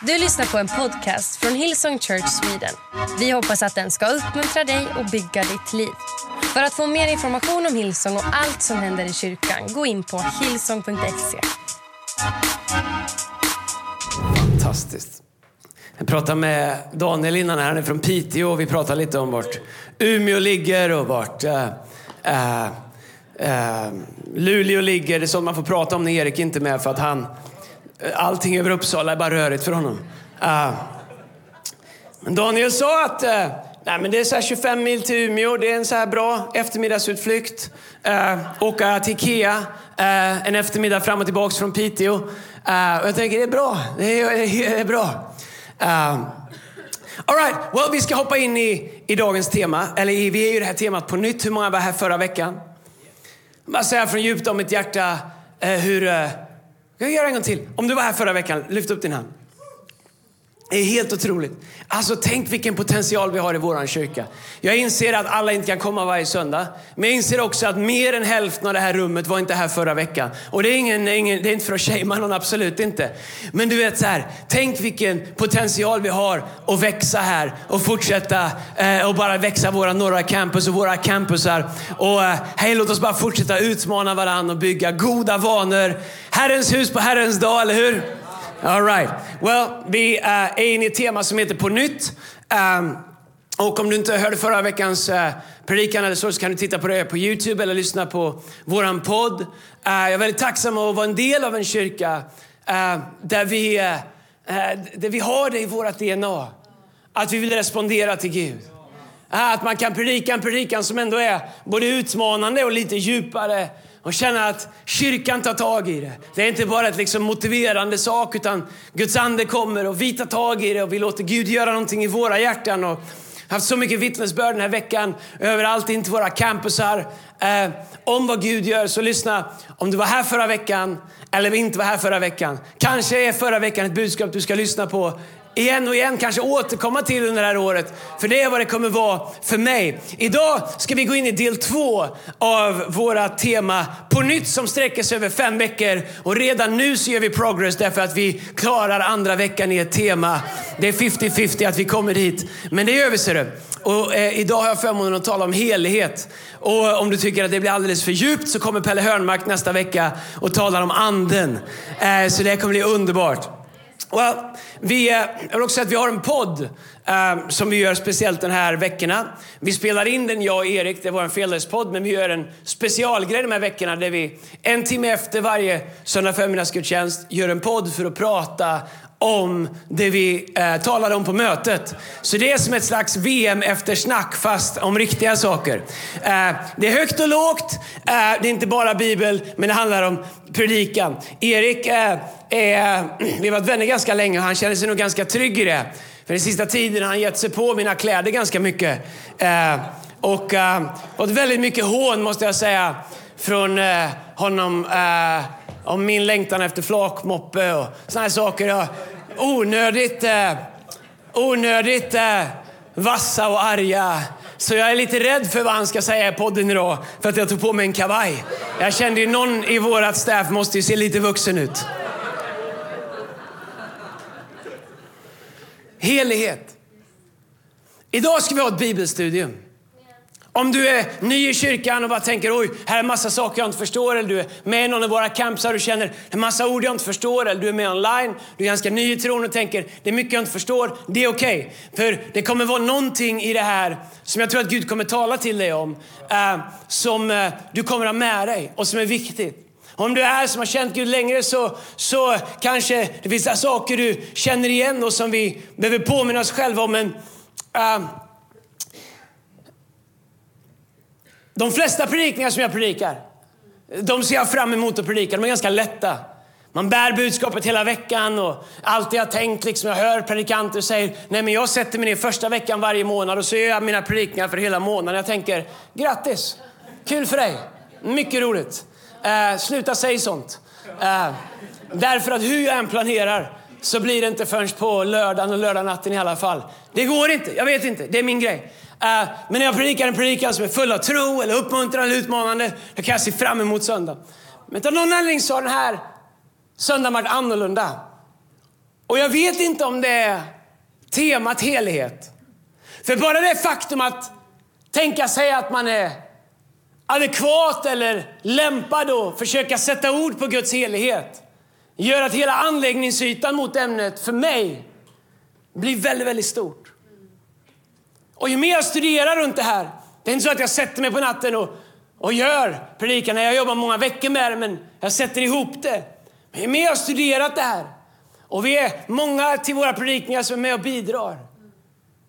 Du lyssnar på en podcast från Hillsong Church Sweden. Vi hoppas att den ska uppmuntra dig och bygga ditt liv. För att få mer information om Hillsong och allt som händer i kyrkan, gå in på hillsong.se. Fantastiskt. Jag pratade med Daniel innan här, han är från Piteå och vi pratade lite om vart Umeå ligger och vart äh, äh, Luleå ligger. Det är sånt man får prata om när Erik inte är med för att han, Eh, allting över Uppsala är bara rörigt för honom. Ah. Men Daniel sa att eh, nej, men det är så 25 mil till Umeå, det är en så här bra eftermiddagsutflykt. Eh, åka till Ikea en eftermiddag fram och tillbaka från Piteå. och jag tänker det är bra, det är, det är bra. Uh, all right, well, vi ska hoppa in i, i dagens tema. Eller i, vi är ju det här temat på nytt. Hur många var här förra veckan? Bara säga från djupt av mitt hjärta hur... Jag jag det en gång till. Om du var här förra veckan, lyft upp din hand. Det är helt otroligt. Alltså tänk vilken potential vi har i vår kyrka. Jag inser att alla inte kan komma varje söndag. Men jag inser också att mer än hälften av det här rummet var inte här förra veckan. Och det är, ingen, ingen det är inte för att shamea någon, absolut inte. Men du vet så här, tänk vilken potential vi har att växa här och fortsätta eh, och bara växa våra norra campus och våra campusar. Och eh, hej, låt oss bara fortsätta utmana varandra och bygga goda vanor. Herrens hus på Herrens dag, eller hur? All right. Well, vi uh, är inne i ett tema som heter På nytt. Um, och om du inte hörde förra veckans uh, predikan eller så, så kan du titta på det på Youtube eller lyssna på våran podd. Uh, jag är väldigt tacksam att vara en del av en kyrka uh, där, vi, där vi har det i vårt DNA. Att vi vill respondera till Gud. Att man kan predika en predikan som ändå är både utmanande och lite djupare och känna att kyrkan tar tag i det. Det är inte bara ett liksom motiverande sak utan Guds ande kommer och vi tar tag i det och vi låter Gud göra någonting i våra hjärtan. Och haft så mycket vittnesbörd den här veckan överallt in till våra campusar eh, om vad Gud gör. Så lyssna, om du var här förra veckan eller inte var här förra veckan. Kanske är förra veckan ett budskap du ska lyssna på igen och igen, kanske återkomma till under det här året. För det är vad det kommer vara för mig. Idag ska vi gå in i del två av våra tema på nytt som sträcker sig över fem veckor. Och redan nu så gör vi progress därför att vi klarar andra veckan i ett tema. Det är 50-50 att vi kommer dit. Men det gör vi ser du. Och eh, idag har jag förmånen att tala om helighet. Och om du tycker att det blir alldeles för djupt så kommer Pelle Hörnmark nästa vecka och talar om anden. Eh, så det kommer bli underbart. Well, vi, eh, jag vill också säga att vi har en podd eh, som vi gör speciellt den här veckorna. Vi spelar in den, jag och Erik, det var en Fearless-podd, men vi gör en specialgrej de här veckorna där vi en timme efter varje söndag förmiddagsgudstjänst gör en podd för att prata om det vi eh, talade om på mötet. Så det är som ett slags VM-eftersnack fast om riktiga saker. Eh, det är högt och lågt, eh, det är inte bara bibel, men det handlar om predikan. Erik eh, är, vi har varit vänner ganska länge och han känner sig nog ganska trygg i det. För den sista tiden har han gett sig på mina kläder ganska mycket. Eh, och eh, fått väldigt mycket hån måste jag säga från eh, honom eh, om min längtan efter flakmoppe och såna här saker. Ja, onödigt, eh, onödigt eh, vassa och arga. Så jag är lite rädd för vad han ska säga i podden idag för att jag tog på mig en kavaj. Jag kände ju någon i vårat staff måste ju se lite vuxen ut. Helighet. Idag ska vi ha ett bibelstudium. Om du är ny i kyrkan och bara tänker oj, här är en massa saker jag inte förstår. Eller du är med i någon av våra campsar och känner en massa ord jag inte förstår. Eller du är med online, du är ganska ny i tron och tänker det är mycket jag inte förstår. Det är okej. Okay. För det kommer vara någonting i det här som jag tror att Gud kommer tala till dig om. Eh, som eh, du kommer ha med dig och som är viktigt. Om du är här som har känt Gud längre så, så kanske det finns saker du känner igen och som vi behöver påminna oss själva om. Men, eh, de flesta predikningar som jag predikar, de ser jag fram emot att predika. De är ganska lätta. Man bär budskapet hela veckan och allt jag tänkt, liksom jag hör predikanter säga, nej men jag sätter mig ner första veckan varje månad och så gör jag mina predikningar för hela månaden. Jag tänker, grattis, kul för dig, mycket roligt. Eh, sluta säga sånt. Eh, därför att hur jag än planerar så blir det inte förrän på lördagen och lördagnatten i alla fall. Det går inte, jag vet inte, det är min grej. Eh, men när jag predikar en predikan som är full av tro, eller uppmuntrande eller utmanande, då kan jag se fram emot söndag. Men av någon anledning så har den här söndagen varit annorlunda. Och jag vet inte om det är temat helighet. För bara det faktum att tänka sig att man är adekvat eller lämpad att försöka sätta ord på Guds helighet gör att hela anläggningsytan mot ämnet för mig blir väldigt, väldigt stort. Och ju mer jag studerar runt det här, det är inte så att jag sätter mig på natten och, och gör predikan. Jag jobbar många veckor med det, men jag sätter ihop det. Men ju mer jag studerat det här, och vi är många till våra predikningar som är med och bidrar,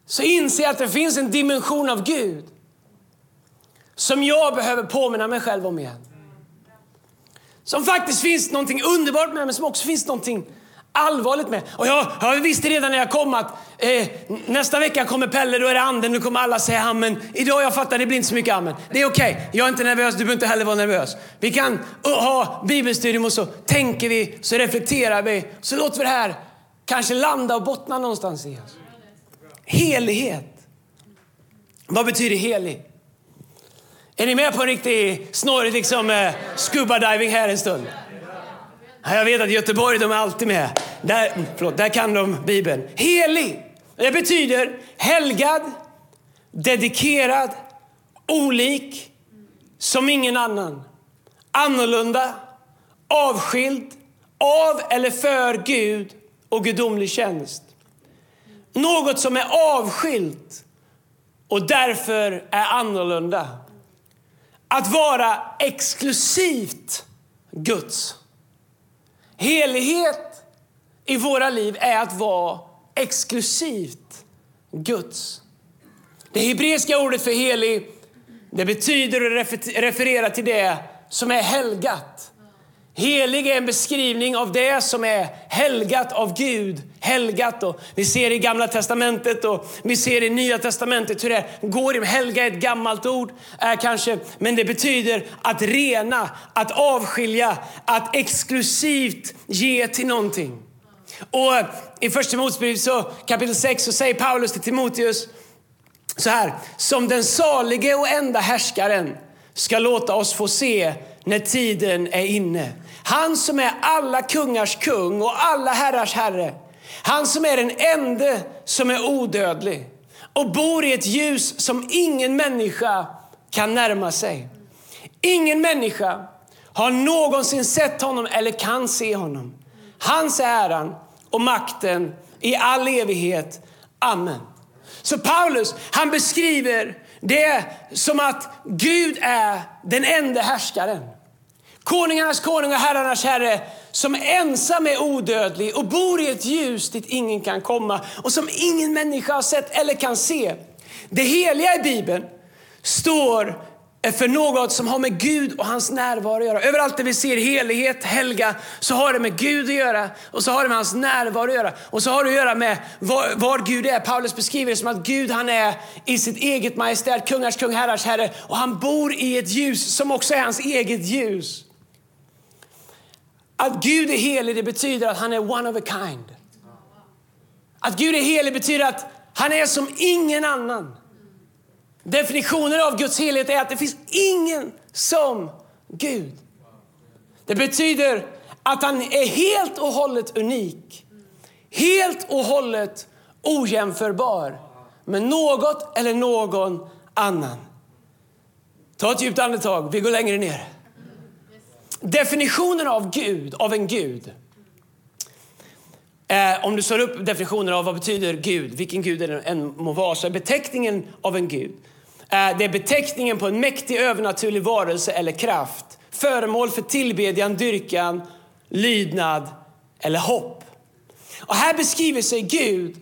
så inser jag att det finns en dimension av Gud som jag behöver påminna mig själv om igen. Som faktiskt finns någonting underbart med, men som också finns någonting allvarligt med. Och jag, jag visste redan när jag kom att eh, nästa vecka kommer Pelle, då är det anden, nu kommer alla säga amen. Idag jag fattar, det blir inte så mycket amen. Det är okej, okay. jag är inte nervös, du behöver inte heller vara nervös. Vi kan ha bibelstudium och så tänker vi, så reflekterar vi, så låter vi det här kanske landa och bottna någonstans i oss. Helighet. Vad betyder helig? Är ni med på en riktig snorrig liksom, eh, scuba diving här en stund? Jag vet att Göteborg de är alltid med. Där, förlåt, där kan de Bibeln. Helig, det betyder helgad, dedikerad, olik, som ingen annan. Annorlunda, avskild, av eller för Gud och gudomlig tjänst. Något som är avskilt och därför är annorlunda. Att vara exklusivt Guds. Helighet i våra liv är att vara exklusivt Guds. Det hebreiska ordet för helig det betyder och refererar till det som är helgat. Helig är en beskrivning av det som är helgat av Gud. Helgat och vi ser i Gamla Testamentet och vi ser i Nya Testamentet hur det går. Helga är ett gammalt ord är kanske, men det betyder att rena, att avskilja, att exklusivt ge till någonting. Och eh, i Första Timoteusbrevet så kapitel 6 så säger Paulus till Timoteus så här, som den salige och enda härskaren ska låta oss få se när tiden är inne. Han som är alla kungars kung och alla herrars herre. Han som är den ende som är odödlig och bor i ett ljus som ingen människa kan närma sig. Ingen människa har någonsin sett honom eller kan se honom. Hans är äran och makten i all evighet. Amen. Så Paulus han beskriver det som att Gud är den enda härskaren. Konungarnas konung och herrarnas herre som ensam är odödlig och bor i ett ljus dit ingen kan komma och som ingen människa har sett eller kan se. Det heliga i Bibeln står för något som har med Gud och hans närvaro att göra. Överallt där vi ser helighet, helga, så har det med Gud att göra och så har det med hans närvaro att göra. Och så har det att göra med var, var Gud är. Paulus beskriver det som att Gud han är i sitt eget majestät, kungars kung, herrars herre och han bor i ett ljus som också är hans eget ljus. Att Gud är helig det betyder att han är one of a kind. Att Gud är helig betyder att han är som ingen annan. Definitionen av Guds helighet är att det finns ingen som Gud. Det betyder att han är helt och hållet unik. Helt och hållet ojämförbar med något eller någon annan. Ta ett djupt andetag, vi går längre ner. Definitionen av Gud, av en Gud. Eh, om du slår upp definitionen av vad betyder Gud, vilken Gud det än må vara, så är beteckningen av en Gud Eh, det är beteckningen på en mäktig övernaturlig varelse eller kraft. Föremål för tillbedjan, dyrkan, lydnad eller hopp. Och här beskriver sig Gud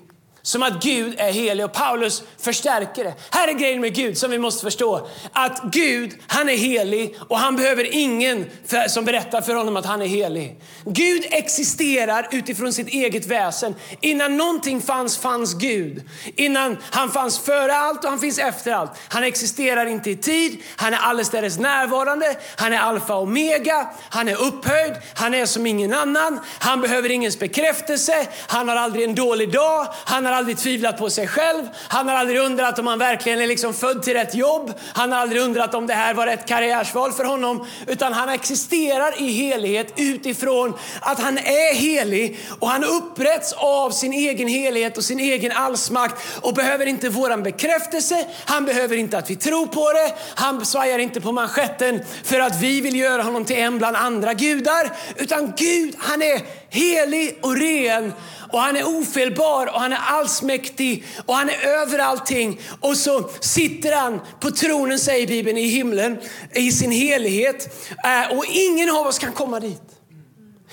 som att Gud är helig och Paulus förstärker det. Här är grejen med Gud som vi måste förstå. Att Gud, han är helig och han behöver ingen för, som berättar för honom att han är helig. Gud existerar utifrån sitt eget väsen. Innan någonting fanns, fanns Gud. Innan han fanns före allt och han finns efter allt. Han existerar inte i tid, han är allestädes närvarande, han är alfa och omega, han är upphöjd, han är som ingen annan, han behöver ingens bekräftelse, han har aldrig en dålig dag, han har aldrig tvivlat på sig själv. Han har aldrig undrat om han verkligen är liksom född till rätt jobb. Han har aldrig undrat om det här var rätt karriärsval för honom. Utan han existerar i helighet utifrån att han är helig och han upprätts av sin egen helighet och sin egen allsmakt och behöver inte våran bekräftelse. Han behöver inte att vi tror på det. Han svajar inte på manschetten för att vi vill göra honom till en bland andra gudar. Utan Gud, han är helig och ren och han är ofelbar och han är allsmäktig och han är över allting. Och så sitter han på tronen, säger Bibeln, i himlen i sin helighet. Eh, och ingen av oss kan komma dit.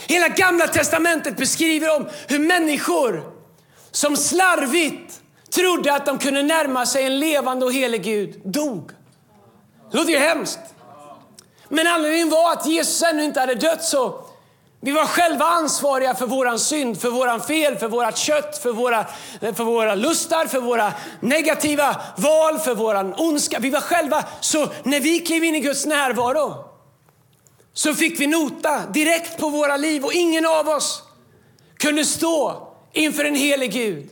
Hela gamla testamentet beskriver om hur människor som slarvigt trodde att de kunde närma sig en levande och helig Gud dog. Det låter ju hemskt. Men anledningen var att Jesus ännu inte hade dött så vi var själva ansvariga för våran synd, för våran fel, för vårat kött, för våra, för våra lustar, för våra negativa val, för våran ondska. Vi var själva. Så när vi klev in i Guds närvaro så fick vi nota direkt på våra liv och ingen av oss kunde stå inför en helig Gud.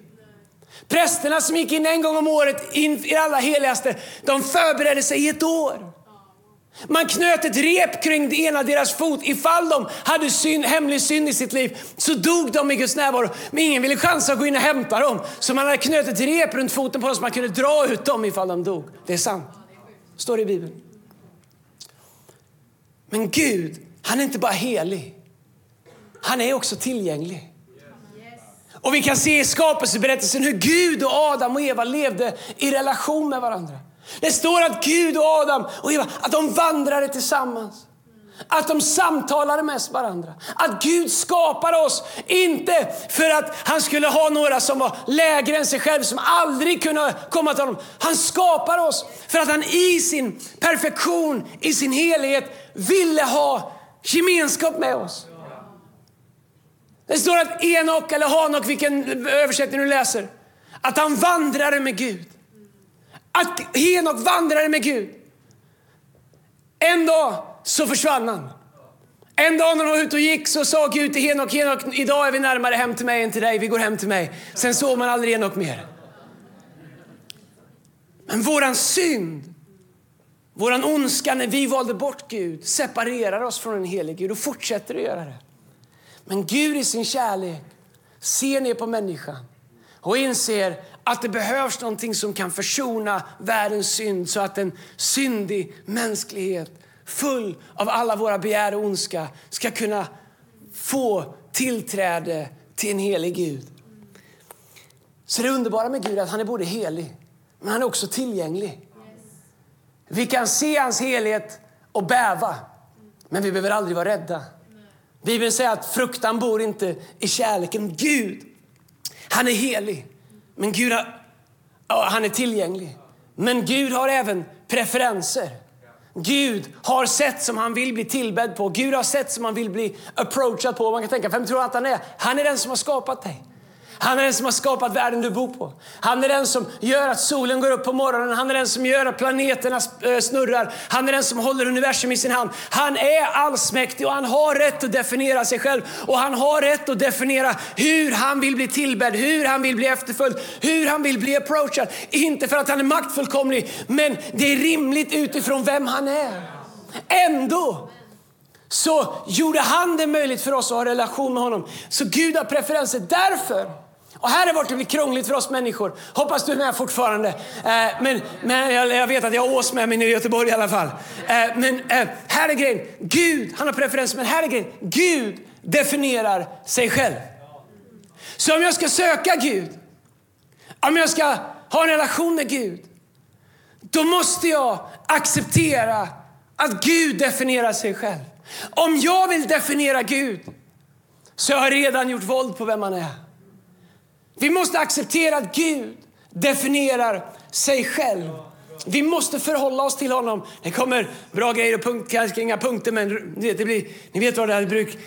Prästerna som gick in en gång om året in i det allra heligaste, de förberedde sig i ett år. Man knöt ett rep kring det ena deras fot. Ifall de hade syn, hemlig synd i sitt liv så dog de i Guds närvaro. Men ingen ville chansa att gå in och hämta dem. Så man hade knöt ett rep runt foten på dem så man kunde dra ut dem ifall de dog. Det är sant. står det i Bibeln. Men Gud, han är inte bara helig. Han är också tillgänglig. Och vi kan se i skapelseberättelsen hur Gud och Adam och Eva levde i relation med varandra. Det står att Gud och Adam och Eva att de vandrade tillsammans. Att de samtalade med varandra. Att Gud skapade oss, inte för att han skulle ha några som var lägre än sig själv, som aldrig kunde komma till honom. Han skapade oss för att han i sin perfektion, i sin helhet, ville ha gemenskap med oss. Det står att Enok, eller Hanok, vilken översättning du läser, att han vandrade med Gud. Att Henok vandrade med Gud. En dag så försvann han. En dag när han var ute och gick så sa Gud till Henok, Henok, idag är vi närmare hem till mig än till dig, vi går hem till mig. Sen såg man aldrig Henok mer. Men våran synd, våran ondska när vi valde bort Gud separerar oss från en helig Gud och fortsätter att göra det. Men Gud i sin kärlek ser ner på människan och inser att det behövs någonting som kan försona världens synd så att en syndig mänsklighet full av alla våra begär och ondska ska kunna få tillträde till en helig Gud. Så det underbara med Gud är att han är både helig, men han är också tillgänglig. Vi kan se hans helhet och bäva, men vi behöver aldrig vara rädda. Bibeln säger att fruktan bor inte i kärleken. Gud, han är helig. Men Gud har, han är tillgänglig. Men Gud har även preferenser. Gud har sätt som han vill bli tillbedd på. Gud har sätt som han vill bli approachad på. Man kan tänka, vem tror att han är? Han är den som har skapat dig. Han är den som har skapat världen du bor på. Han är den som gör att solen går upp på morgonen. Han är den som gör att planeterna eh, snurrar. Han är den som håller universum i sin hand. Han är allsmäktig och han har rätt att definiera sig själv. Och han har rätt att definiera hur han vill bli tillbedd, hur han vill bli efterföljd, hur han vill bli approachad. Inte för att han är maktfullkomlig, men det är rimligt utifrån vem han är. Ändå så gjorde han det möjligt för oss att ha relation med honom. Så Gud har preferenser. Därför och här är vart det blir krångligt för oss människor. Hoppas du är med fortfarande. Eh, men men jag, jag, vet att jag har Ås med mig i Göteborg i alla fall. Eh, men eh, här är grejen. Gud, han har preferenser, men här är grejen. Gud definierar sig själv. Så om jag ska söka Gud, om jag ska ha en relation med Gud, då måste jag acceptera att Gud definierar sig själv. Om jag vill definiera Gud så har jag redan gjort våld på vem han är. Vi måste acceptera att Gud definierar sig själv. Vi måste förhålla oss till honom. Det kommer bra grejer och punkt, kanske inga punkter, men det blir, ni vet vad det är. Bruk...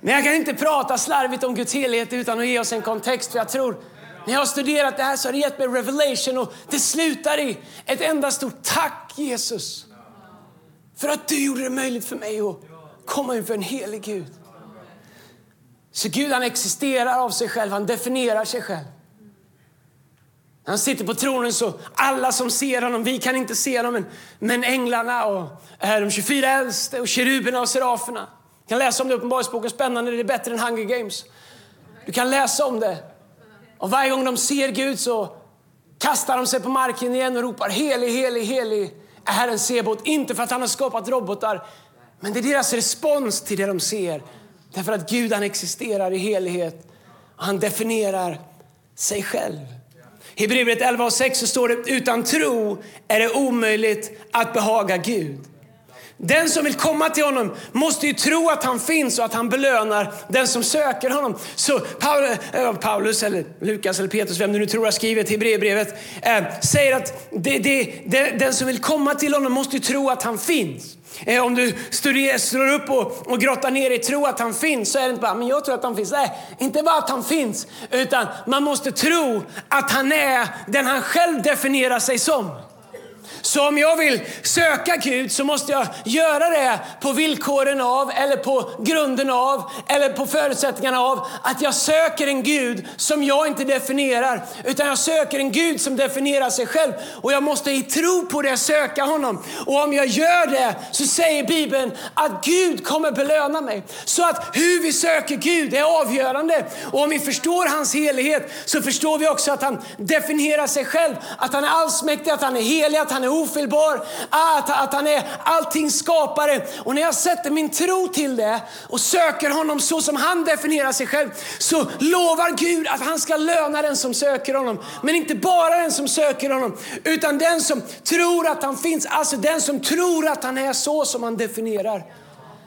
Men jag kan inte prata slarvigt om Guds helhet utan att ge oss en kontext. För jag tror, när jag har studerat det här så har det gett mig revelation och det slutar i ett enda stort tack Jesus. För att du gjorde det möjligt för mig att komma inför en helig Gud. Så Gud han existerar av sig själv, han definierar sig själv. Han sitter på tronen så alla som ser honom, vi kan inte se honom, men, men änglarna och eh, de 24 äldste och keruberna och seraferna. Du kan läsa om det i Uppenbarelseboken, spännande, det är bättre än Hunger Games. Du kan läsa om det. Och varje gång de ser Gud så kastar de sig på marken igen och ropar helig, helig, helig är Herren Sebot. Inte för att han har skapat robotar, men det är deras respons till det de ser. Därför att Gud han existerar i helighet och han definierar sig själv. I Hebreerbrevet 11 och 6 så står det utan tro är det omöjligt att behaga Gud. Den som vill komma till honom måste ju tro att han finns och att han belönar den som söker honom. Så eh, Paulus, eller Lukas eller Petrus, vem du nu tror har skrivit Hebreerbrevet, eh, säger att det, det, det, den som vill komma till honom måste ju tro att han finns. Eh, om du studerar, slår upp och, och grottar ner i tro att han finns så är det inte bara, men jag tror att han finns. Nej, inte bara att han finns, utan man måste tro att han är den han själv definierar sig som. Så om jag vill söka Gud så måste jag göra det på villkoren av, eller på grunden av, eller på förutsättningarna av att jag söker en Gud som jag inte definierar, utan jag söker en Gud som definierar sig själv. Och jag måste i tro på det söka honom. Och om jag gör det så säger Bibeln att Gud kommer belöna mig. Så att hur vi söker Gud är avgörande. Och om vi förstår hans helighet så förstår vi också att han definierar sig själv. Att han är allsmäktig, att han är helig, att han han är ofelbar, att, att han är alltings skapare. Och när jag sätter min tro till det och söker honom så som han definierar sig själv så lovar Gud att han ska löna den som söker honom. Men inte bara den som söker honom utan den som tror att han finns. Alltså den som tror att han är så som han definierar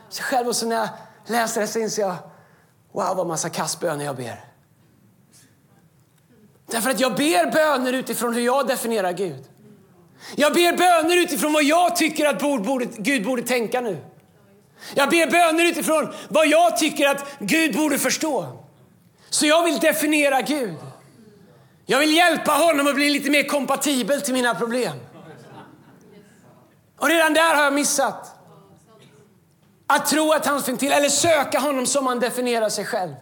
sig själv. Och så när jag läser det så inser jag, wow vad massa kastböner jag ber. Därför att jag ber böner utifrån hur jag definierar Gud. Jag ber böner utifrån vad jag tycker att Gud borde tänka nu. Jag ber böner utifrån vad jag tycker att Gud borde förstå. Så jag vill definiera Gud. Jag vill hjälpa honom att bli lite mer kompatibel till mina problem. Och redan där har jag missat. Att tro att han finns till, eller söka honom som han definierar sig själv.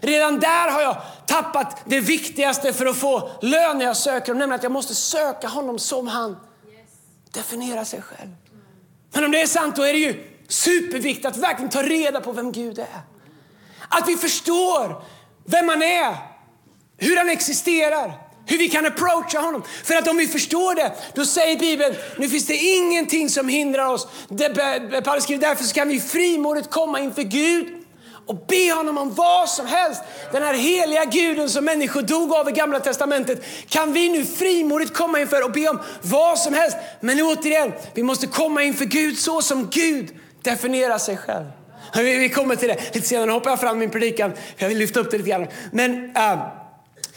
Redan där har jag tappat det viktigaste för att få lön när jag söker honom, nämligen att jag måste söka honom som han definierar sig själv. Men om det är sant, då är det ju superviktigt att verkligen ta reda på vem Gud är. Att vi förstår vem han är, hur han existerar, hur vi kan approacha honom. För att om vi förstår det, då säger Bibeln, nu finns det ingenting som hindrar oss. Paulus skriver, därför kan vi frimodigt komma inför Gud och be honom om vad som helst. Den här heliga guden som människor dog av i gamla testamentet kan vi nu frimodigt komma inför och be om vad som helst. Men återigen, vi måste komma inför Gud så som Gud definierar sig själv. Vi kommer till det lite senare. Nu hoppar jag fram min predikan. Jag vill lyfta upp det lite grann. Men äh,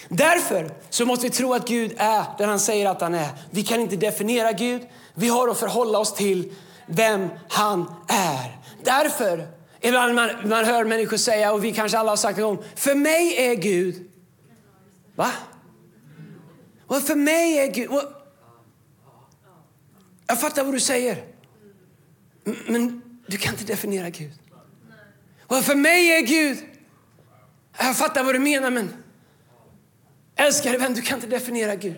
därför så måste vi tro att Gud är den han säger att han är. Vi kan inte definiera Gud. Vi har att förhålla oss till vem han är. Därför Ibland man, man hör människor säga, och vi kanske alla har sagt en gång, för mig är Gud... Va? Och för mig är Gud... Och, jag fattar vad du säger. Men du kan inte definiera Gud. Och för mig är Gud... Jag fattar vad du menar, men... Älskade vän, du kan inte definiera Gud.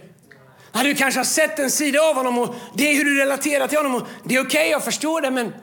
du kanske har sett en sida av honom och det är hur du relaterar till honom. Och det är okej, okay, jag förstår det, men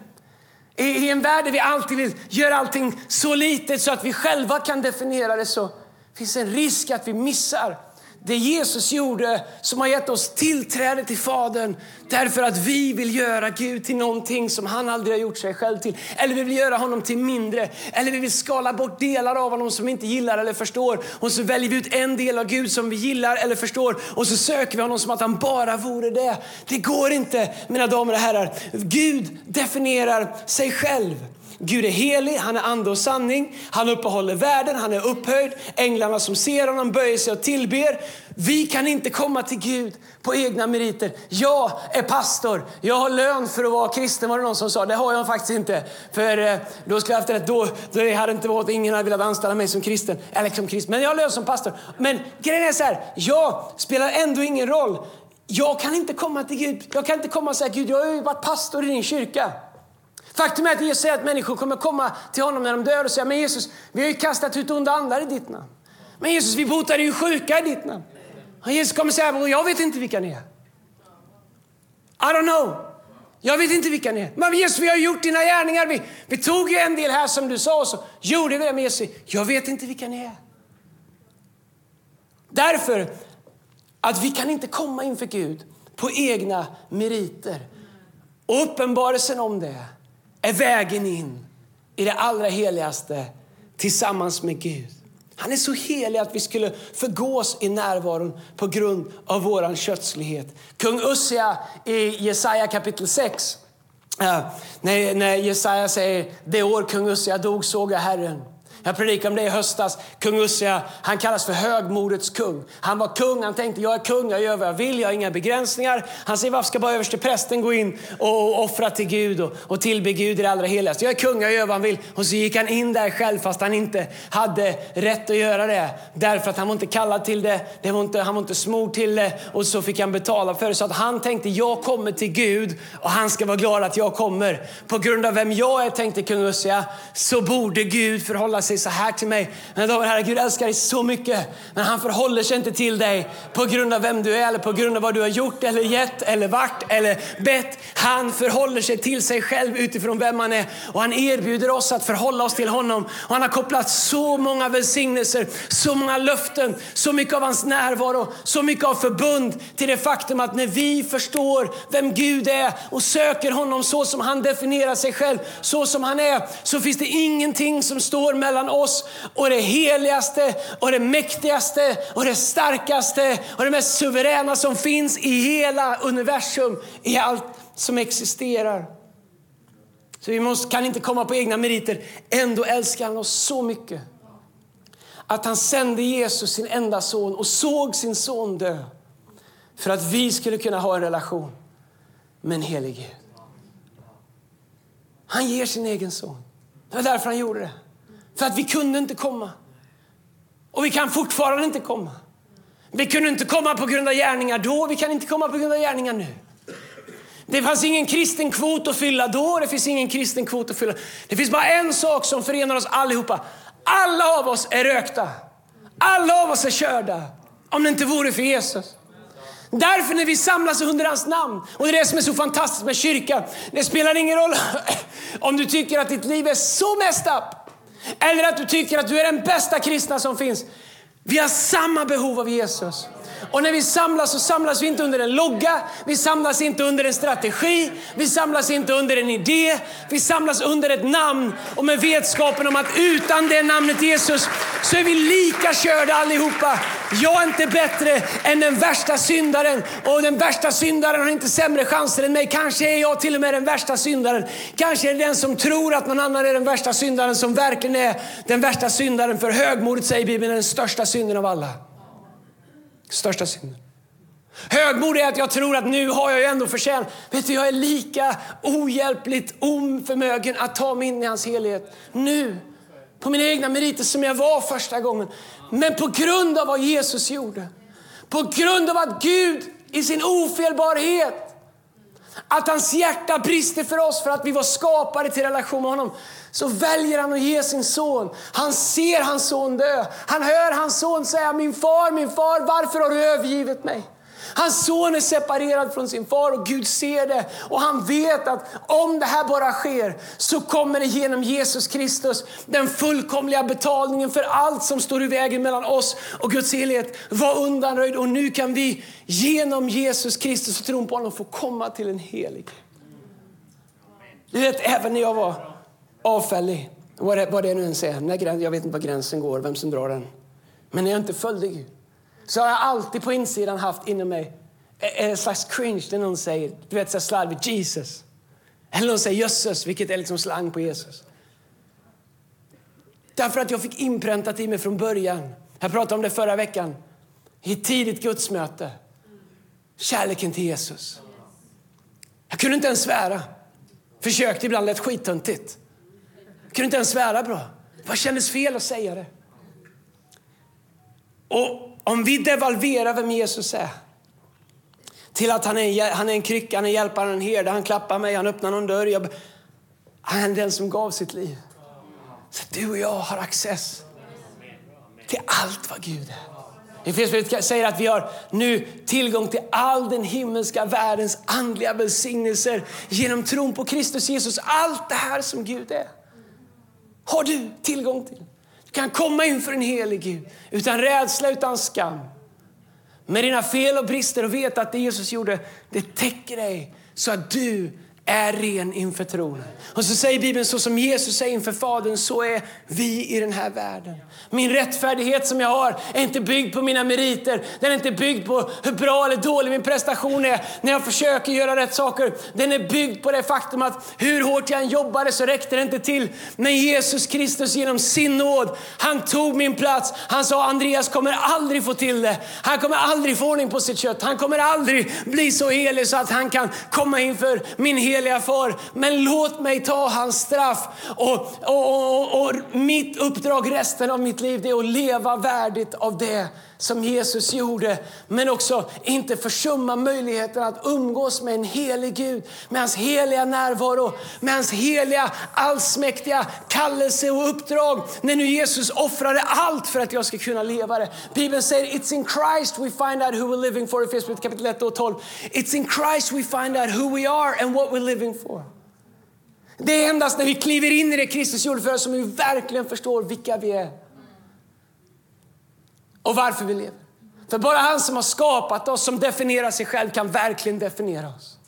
i en värld där vi alltid vill göra allting så litet så att vi själva kan definiera det så finns en risk att vi missar det Jesus gjorde som har gett oss tillträde till Fadern därför att vi vill göra Gud till någonting som han aldrig har gjort sig själv till. Eller vi vill göra honom till mindre. Eller vi vill skala bort delar av honom som vi inte gillar eller förstår. Och så väljer vi ut en del av Gud som vi gillar eller förstår och så söker vi honom som att han bara vore det. Det går inte mina damer och herrar. Gud definierar sig själv. Gud är helig, han är ande och sanning. Han uppehåller världen, han är upphöjd. Änglarna som ser honom böjer sig och tillber. Vi kan inte komma till Gud på egna meriter. Jag är pastor, jag har lön för att vara kristen var det någon som sa. Det har jag faktiskt inte. För eh, då skulle jag haft rätt. Då, då hade inte varit, ingen hade velat anställa mig som kristen. Eller som kristen. Men jag har lön som pastor. Men grejen är så här, jag spelar ändå ingen roll. Jag kan inte komma till Gud. Jag kan inte komma och säga Gud, jag har ju varit pastor i din kyrka. Faktum är att Jesus säger att människor kommer komma till honom när de dör och säga, men Jesus, vi har ju kastat ut onda andar i ditt namn. Men Jesus, vi botade ju sjuka i ditt namn. Och Jesus kommer säga, jag vet inte vilka ni är. I don't know. Jag vet inte vilka ni är. Men Jesus, vi har gjort dina gärningar. Vi, vi tog ju en del här som du sa och så gjorde vi det Men Jesus. Jag vet inte vilka ni är. Därför att vi kan inte komma inför Gud på egna meriter. Och uppenbarelsen om det är vägen in i det allra heligaste tillsammans med Gud. Han är så helig att vi skulle förgås i närvaron på grund av vår kötslighet. Kung Ussia i Jesaja kapitel 6, eh, när, när Jesaja säger det år kung Ussia dog såg jag Herren jag predikade om det i höstas. Kung Ussia, han kallas för högmodets kung. Han var kung, han tänkte jag är kung, jag gör vad jag vill, jag har inga begränsningar. Han säger varför ska bara överste prästen gå in och offra till Gud och, och tillbe Gud i det allra heligaste. Jag är kung, jag gör vad han vill. Och så gick han in där själv fast han inte hade rätt att göra det. Därför att han var inte kallad till det, det var inte, han var inte smord till det och så fick han betala för det. Så att han tänkte jag kommer till Gud och han ska vara glad att jag kommer. På grund av vem jag är, tänkte kung Ussia, så borde Gud förhålla sig säger så här till mig. Men damer herre, Gud älskar dig så mycket. Men han förhåller sig inte till dig på grund av vem du är eller på grund av vad du har gjort eller gett eller vart eller bett. Han förhåller sig till sig själv utifrån vem han är. Och han erbjuder oss att förhålla oss till honom. Och han har kopplat så många välsignelser, så många löften, så mycket av hans närvaro, så mycket av förbund till det faktum att när vi förstår vem Gud är och söker honom så som han definierar sig själv, så som han är, så finns det ingenting som står mellan oss och det heligaste och det mäktigaste och det starkaste och det mest suveräna som finns i hela universum, i allt som existerar. Så vi måste, kan inte komma på egna meriter. Ändå älskar han oss så mycket att han sände Jesus, sin enda son, och såg sin son dö för att vi skulle kunna ha en relation med en helig Gud. Han ger sin egen son. Det var därför han gjorde det. För att vi kunde inte komma. Och vi kan fortfarande inte komma. Vi kunde inte komma på grund av gärningar då, vi kan inte komma på grund av gärningar nu. Det fanns ingen kristen kvot att fylla då, det finns ingen kristen kvot att fylla. Det finns bara en sak som förenar oss allihopa. Alla av oss är rökta. Alla av oss är körda. Om det inte vore för Jesus. Därför när vi samlas under hans namn, och det är det som är så fantastiskt med kyrkan. Det spelar ingen roll om du tycker att ditt liv är så messed up. Eller att du tycker att du är den bästa kristna som finns. Vi har samma behov av Jesus. Och när vi samlas så samlas vi inte under en logga, vi samlas inte under en strategi, vi samlas inte under en idé. Vi samlas under ett namn och med vetskapen om att utan det namnet Jesus så är vi lika körda allihopa. Jag är inte bättre än den värsta syndaren och den värsta syndaren har inte sämre chanser än mig. Kanske är jag till och med den värsta syndaren. Kanske är det den som tror att någon annan är den värsta syndaren som verkligen är den värsta syndaren. För högmodet säger Bibeln är den största synden av alla. Största synden. Högmod är att jag tror att nu har jag ju ändå förtjänat. Vet du, jag är lika ohjälpligt oförmögen att ta mig in i hans helhet nu. På mina egna meriter som jag var första gången. Men på grund av vad Jesus gjorde. På grund av att Gud i sin ofelbarhet att hans hjärta brister för oss för att vi var skapade till relation med honom så väljer han att ge sin son. Han ser hans son dö. Han hör hans son säga min far, min far, varför har du övergivit mig? Hans son är separerad från sin far och Gud ser det. Och han vet att om det här bara sker så kommer det genom Jesus Kristus, den fullkomliga betalningen för allt som står i vägen mellan oss och Guds helhet vara undanröjd. Och nu kan vi genom Jesus Kristus och tron på honom få komma till en helig. Du vet, även när jag var avfällig, vad det, vad det nu än säger, jag vet inte var gränsen går, vem som drar den. Men när jag inte följde Gud så har jag alltid på insidan haft inom mig eh, eh, en slags cringe när någon säger, du vet så slarvigt, Jesus. Eller någon säger jösses, vilket är liksom slang på Jesus. Därför att jag fick inpräntat i mig från början, jag pratade om det förra veckan, i ett tidigt gudsmöte, kärleken till Jesus. Jag kunde inte ens svära. Försökte ibland, lät skittöntigt. Jag kunde inte ens svära bra. Vad kändes fel att säga det? Och om vi devalverar vem Jesus är till att han är, han är en krycka, han är hjälparen, en herde, han klappar mig, han öppnar någon dörr. Jag, Han är den som gav sitt liv. Så du och jag har access till allt vad Gud är. Efesierbrevet säger att vi har nu tillgång till all den himmelska världens andliga välsignelser genom tron på Kristus Jesus. Allt det här som Gud är har du tillgång till. Du kan komma inför en helig Gud utan rädsla, utan skam. Med dina fel och brister och veta att det Jesus gjorde, det täcker dig så att du är ren inför tronen. Och så säger Bibeln så som Jesus säger inför Fadern, så är vi i den här världen. Min rättfärdighet som jag har är inte byggd på mina meriter. Den är inte byggd på hur bra eller dålig min prestation är när jag försöker göra rätt saker. Den är byggd på det faktum att hur hårt jag än jobbade så räckte det inte till. Men Jesus Kristus genom sin nåd, han tog min plats. Han sa Andreas kommer aldrig få till det. Han kommer aldrig få ordning på sitt kött. Han kommer aldrig bli så helig så att han kan komma inför min heliga far. Men låt mig ta hans straff och, och, och, och mitt uppdrag resten av mitt liv det är att leva värdigt av det som Jesus gjorde. Men också inte försumma möjligheten att umgås med en helig Gud, med hans heliga närvaro, med hans heliga allsmäktiga kallelse och uppdrag. När nu Jesus offrade allt för att jag ska kunna leva det. Bibeln säger it's in Christ we find out who we're living for i Efesierbrevet kapitel 1 och 12. It's in Christ we find out who we are and what we're living for. Det är endast när vi kliver in i det Kristus gjorde för oss som vi verkligen förstår vilka vi är och varför vi lever. För bara han som har skapat oss, som definierar sig själv, kan verkligen definiera oss.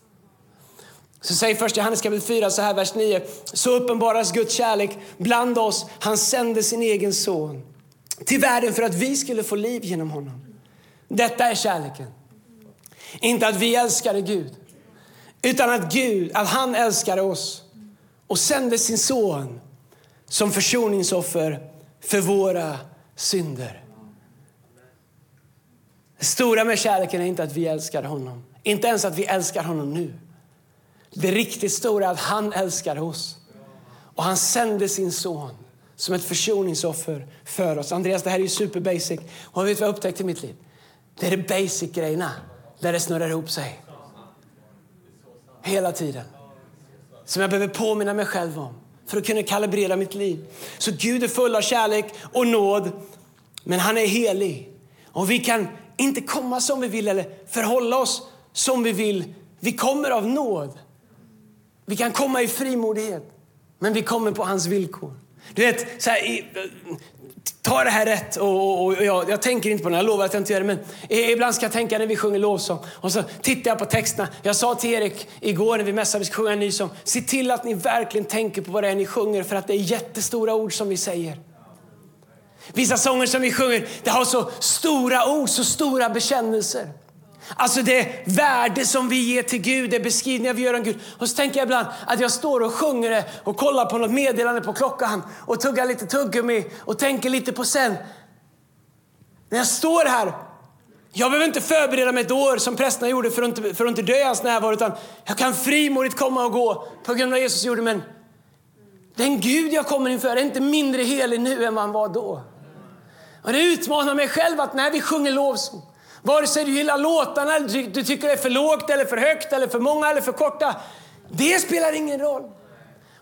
Så säger först Johannes kapitel 4, så här, vers 9. Så uppenbaras Guds kärlek bland oss. Han sände sin egen son till världen för att vi skulle få liv genom honom. Detta är kärleken. Inte att vi älskade Gud, utan att Gud, att han älskade oss och sände sin son som försoningsoffer för våra synder. Det stora med kärleken är inte att vi älskar honom. Inte ens att vi älskar honom nu. Det riktigt stora är att han älskar oss. Och han sände sin son som ett försoningsoffer för oss. Andreas, det här är ju super basic. Och vet vad jag upptäckte i mitt liv? Det är de basic grejerna där det snurrar ihop sig. Hela tiden. Som jag behöver påminna mig själv om för att kunna kalibrera mitt liv. Så Gud är full av kärlek och nåd, men han är helig. Och vi kan inte komma som vi vill eller förhålla oss som vi vill. Vi kommer av nåd. Vi kan komma i frimodighet, men vi kommer på hans villkor. Du vet, så här, ta det här rätt. Och, och, och jag, jag, tänker inte på det, jag lovar att jag inte gör det. Men ibland ska jag tänka när vi sjunger lovsång. Och så tittar jag på texterna. Jag sa till Erik igår när vi mässade vi ska sjunga en ny sång. Se till att ni verkligen tänker på vad det är ni sjunger. För att det är jättestora ord som vi säger. Vissa sånger som vi sjunger det har så stora ord, så stora bekännelser. Alltså det värde som vi ger till Gud, det beskrivningar vi gör om Gud. Och så tänker jag ibland att jag står och sjunger det och kollar på något meddelande på klockan och tuggar lite tuggummi och tänker lite på sen. När jag står här, jag behöver inte förbereda mig ett år som prästerna gjorde för att inte, för att inte dö i hans närvaro utan jag kan frimodigt komma och gå på grund av vad Jesus gjorde. Men den Gud jag kommer inför är inte mindre helig nu än vad han var då. Och det utmanar mig själv att när vi sjunger lovsång, vare sig du gillar låtarna, eller du tycker det är för lågt, eller för högt, eller för många eller för korta. Det spelar ingen roll.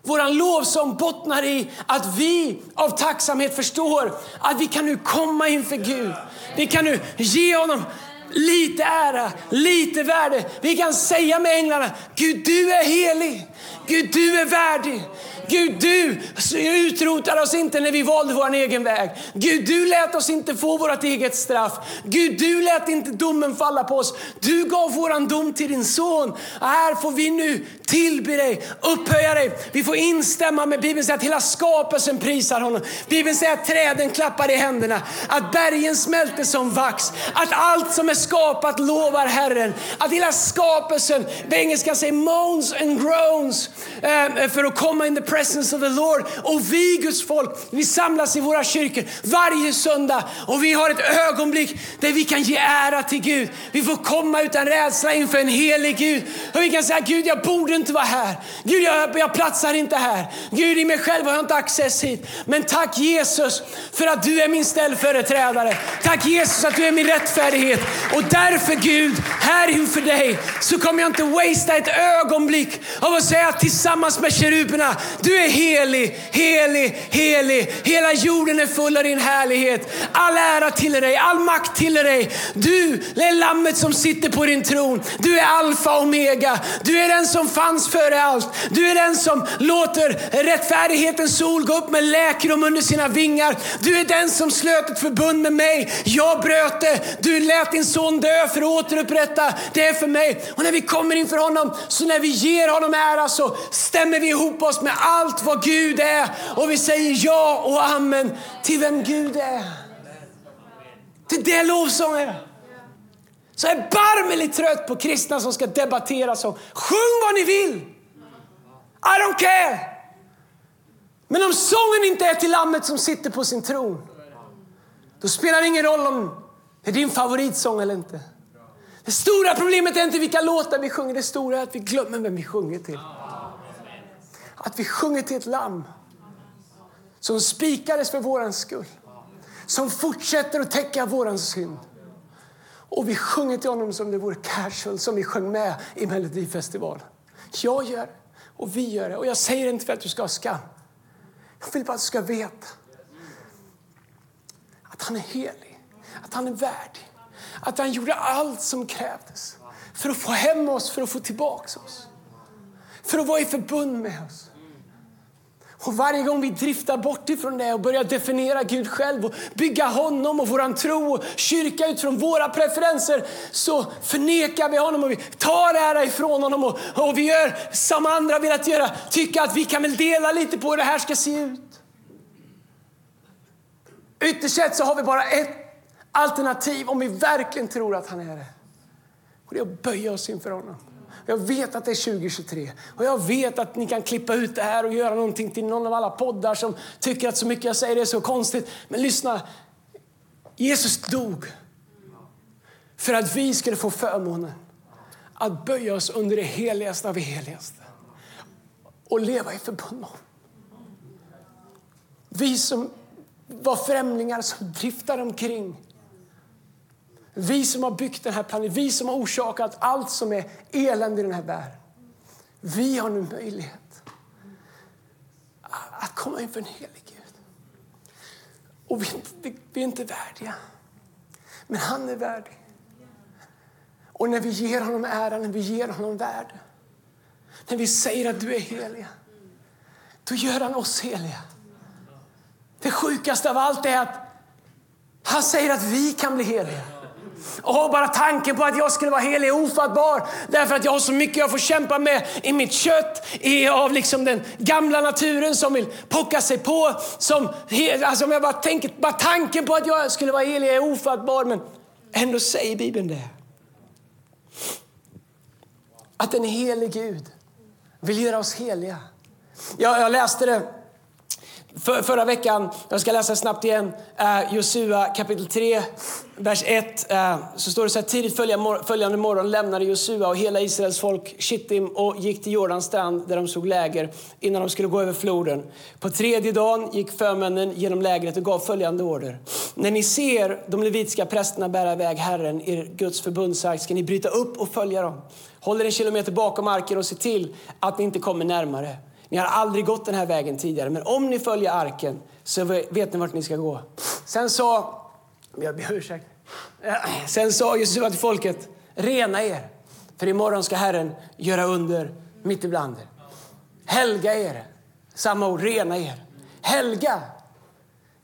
Vår lovsång bottnar i att vi av tacksamhet förstår att vi kan nu komma inför Gud. Vi kan nu ge honom lite ära, lite värde. Vi kan säga med änglarna, Gud du är helig, Gud du är värdig. Gud, du utrotade oss inte när vi valde vår egen väg. Gud, du lät oss inte få vårt eget straff. Gud, du lät inte domen falla på oss. Du gav våran dom till din son. Här får vi nu tillbe dig, upphöja dig. Vi får instämma med Bibeln säger att hela skapelsen prisar honom. Bibeln säger att träden klappar i händerna, att bergen smälter som vax, att allt som är skapat lovar Herren. Att hela skapelsen, på engelska säger moans and groans, eh, för att komma in the presence of the Lord. Och vi Guds folk, vi samlas i våra kyrkor varje söndag och vi har ett ögonblick där vi kan ge ära till Gud. Vi får komma utan rädsla inför en helig Gud. Och vi kan säga Gud jag borde inte vara här. Gud jag, jag platsar inte här. Gud i mig själv har jag inte access hit. Men tack Jesus för att du är min ställföreträdare. Tack Jesus att du är min rättfärdighet. Och därför Gud, här inför dig så kommer jag inte wastea ett ögonblick av att säga tillsammans med keruberna du är helig, helig, helig. Hela jorden är full av din härlighet. All ära till dig, all makt till dig. Du är lammet som sitter på din tron. Du är alfa och omega. Du är den som fanns före allt. Du är den som låter rättfärdighetens sol gå upp med läkedom under sina vingar. Du är den som slöt ett förbund med mig. Jag bröt det. Du lät din son dö för att återupprätta det är för mig. Och när vi kommer inför honom, så när vi ger honom ära så stämmer vi ihop oss med allt vad Gud är. Och vi säger ja och amen till vem Gud är. Till det lovsång är. Så jag är barmeligt trött på kristna som ska debattera som sjung vad ni vill. I don't care. Men om sången inte är till lammet som sitter på sin tron, då spelar det ingen roll om det är din favoritsång eller inte. Det stora problemet är inte vilka låtar vi sjunger, det stora är att vi glömmer vem vi sjunger till. Att vi sjunger till ett lamm som spikades för våran skull. Som fortsätter att täcka våran synd. Och vi sjunger till honom som det vore casual, som vi sjöng med i Melodifestivalen. Jag gör det och vi gör det. Och jag säger inte för att du ska ha skam. Jag vill bara att du ska veta att han är helig, att han är värdig. Att han gjorde allt som krävdes för att få hem oss, för att få tillbaka oss. För att vara i förbund med oss. Och varje gång vi driftar bort ifrån det och börjar definiera Gud själv och bygga honom och våran tro och kyrka utifrån våra preferenser så förnekar vi honom och vi tar ära ifrån honom och, och vi gör som andra velat göra, tycka att vi kan väl dela lite på hur det här ska se ut. Ytterst sett så har vi bara ett alternativ om vi verkligen tror att han är det. Och det är att böja oss inför honom. Jag vet att det är 2023 och jag vet att ni kan klippa ut det här och göra någonting till någon av alla poddar som tycker att så mycket jag säger är så konstigt. Men lyssna, Jesus dog för att vi skulle få förmånen att böja oss under det heligaste av det heligaste och leva i förbund med Vi som var främlingar som driftade omkring vi som har byggt den här planeten, vi som har orsakat allt som är elände i den här världen. Vi har nu möjlighet att komma inför en helig Gud. Och vi, vi, vi är inte värdiga, men han är värdig. Och när vi ger honom ära, när vi ger honom värde, när vi säger att du är helig, då gör han oss heliga. Det sjukaste av allt är att han säger att vi kan bli heliga. Och bara tanken på att jag skulle vara helig är ofattbar. Därför att jag har så mycket jag får kämpa med i mitt kött. I, av liksom den gamla naturen som vill pocka sig på. Som, alltså jag bara, tänker, bara tanken på att jag skulle vara helig är ofattbar. Men ändå säger Bibeln det. Att en helig Gud vill göra oss heliga. Jag, jag läste det för, förra veckan, jag ska läsa snabbt igen, uh, Josua kapitel 3, vers 1. Uh, eh, så står det så här, tidigt följande morgon lämnade Josua och hela Israels folk Shittim och gick till Jordans strand där de såg läger innan de skulle gå över floden. På tredje dagen gick förmännen genom lägret och gav följande order. När ni ser de levitiska prästerna bära iväg Herren, er Guds förbundsark, ska ni bryta upp och följa dem. Håll er en kilometer bakom arken och se till att ni inte kommer närmare. Ni har aldrig gått den här vägen tidigare, men om ni följer arken så vet ni vart ni ska gå. Sen sa, jag ber ursäkt. Sen sa Jesus till folket, rena er, för imorgon ska Herren göra under mitt ibland er. Helga er, samma ord, rena er. Helga,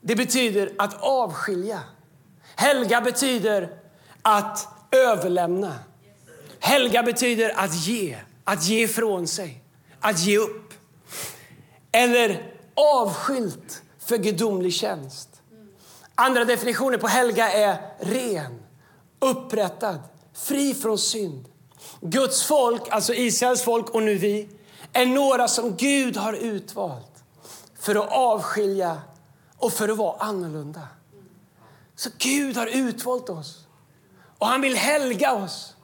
det betyder att avskilja. Helga betyder att överlämna. Helga betyder att ge, att ge ifrån sig, att ge upp eller avskilt för gudomlig tjänst. Andra definitioner på helga är ren, upprättad, fri från synd. Guds folk, alltså Israels folk och nu vi, är några som Gud har utvalt för att avskilja och för att vara annorlunda. Så Gud har utvalt oss och han vill helga oss.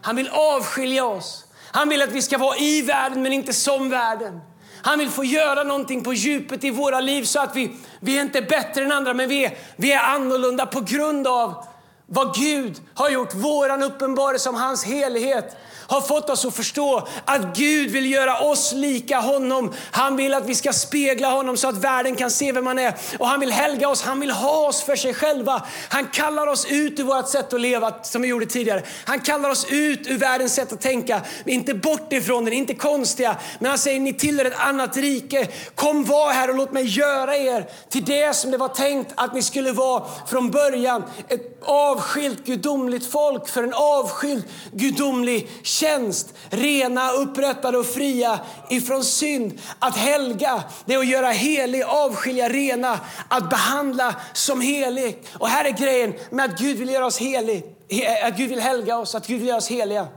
Han vill avskilja oss. Han vill att vi ska vara i världen men inte som världen. Han vill få göra någonting på djupet i våra liv så att vi, vi är inte bättre än andra men vi är, vi är annorlunda på grund av vad Gud har gjort, våran uppenbarelse om hans helighet har fått oss att förstå att Gud vill göra oss lika honom. Han vill att vi ska spegla honom så att världen kan se vem han är. Och han vill helga oss, han vill ha oss för sig själva. Han kallar oss ut ur vårt sätt att leva som vi gjorde tidigare. Han kallar oss ut ur världens sätt att tänka. Inte bort ifrån den, inte konstiga. Men han säger ni tillhör ett annat rike. Kom var här och låt mig göra er till det som det var tänkt att ni skulle vara från början. Ett avskilt gudomligt folk för en avskild gudomlig tjänst, rena, upprättade och fria ifrån synd. Att helga, det är att göra helig, avskilja, rena, att behandla som helig. Och här är grejen med att Gud vill göra oss helig, att Gud vill helga oss, att Gud vill göra oss heliga.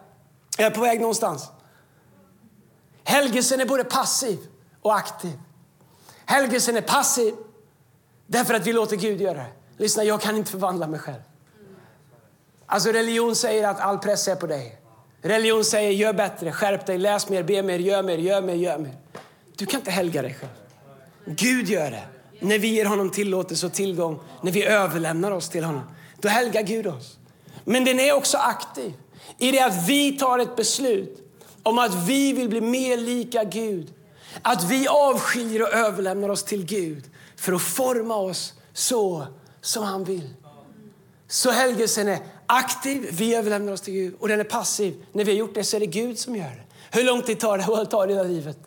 Jag är på väg någonstans. Helgelsen är både passiv och aktiv. Helgelsen är passiv därför att vi låter Gud göra det. Lyssna, jag kan inte förvandla mig själv. Alltså religion säger att all press är på dig. Religion säger gör bättre, skärp dig, läs mer, be mer, gör mer, gör mer, gör mer. Du kan inte helga dig själv. Gud gör det. När vi ger honom tillåtelse och tillgång, när vi överlämnar oss till honom, då helgar Gud oss. Men den är också aktiv i det att vi tar ett beslut om att vi vill bli mer lika Gud. Att vi avskiljer och överlämnar oss till Gud för att forma oss så som han vill. Så helgelsen är aktiv, vi överlämnar oss till Gud. Och den är passiv. När vi har gjort det så är det Gud som gör det. Hur lång tid tar det? Vad tar det hela livet?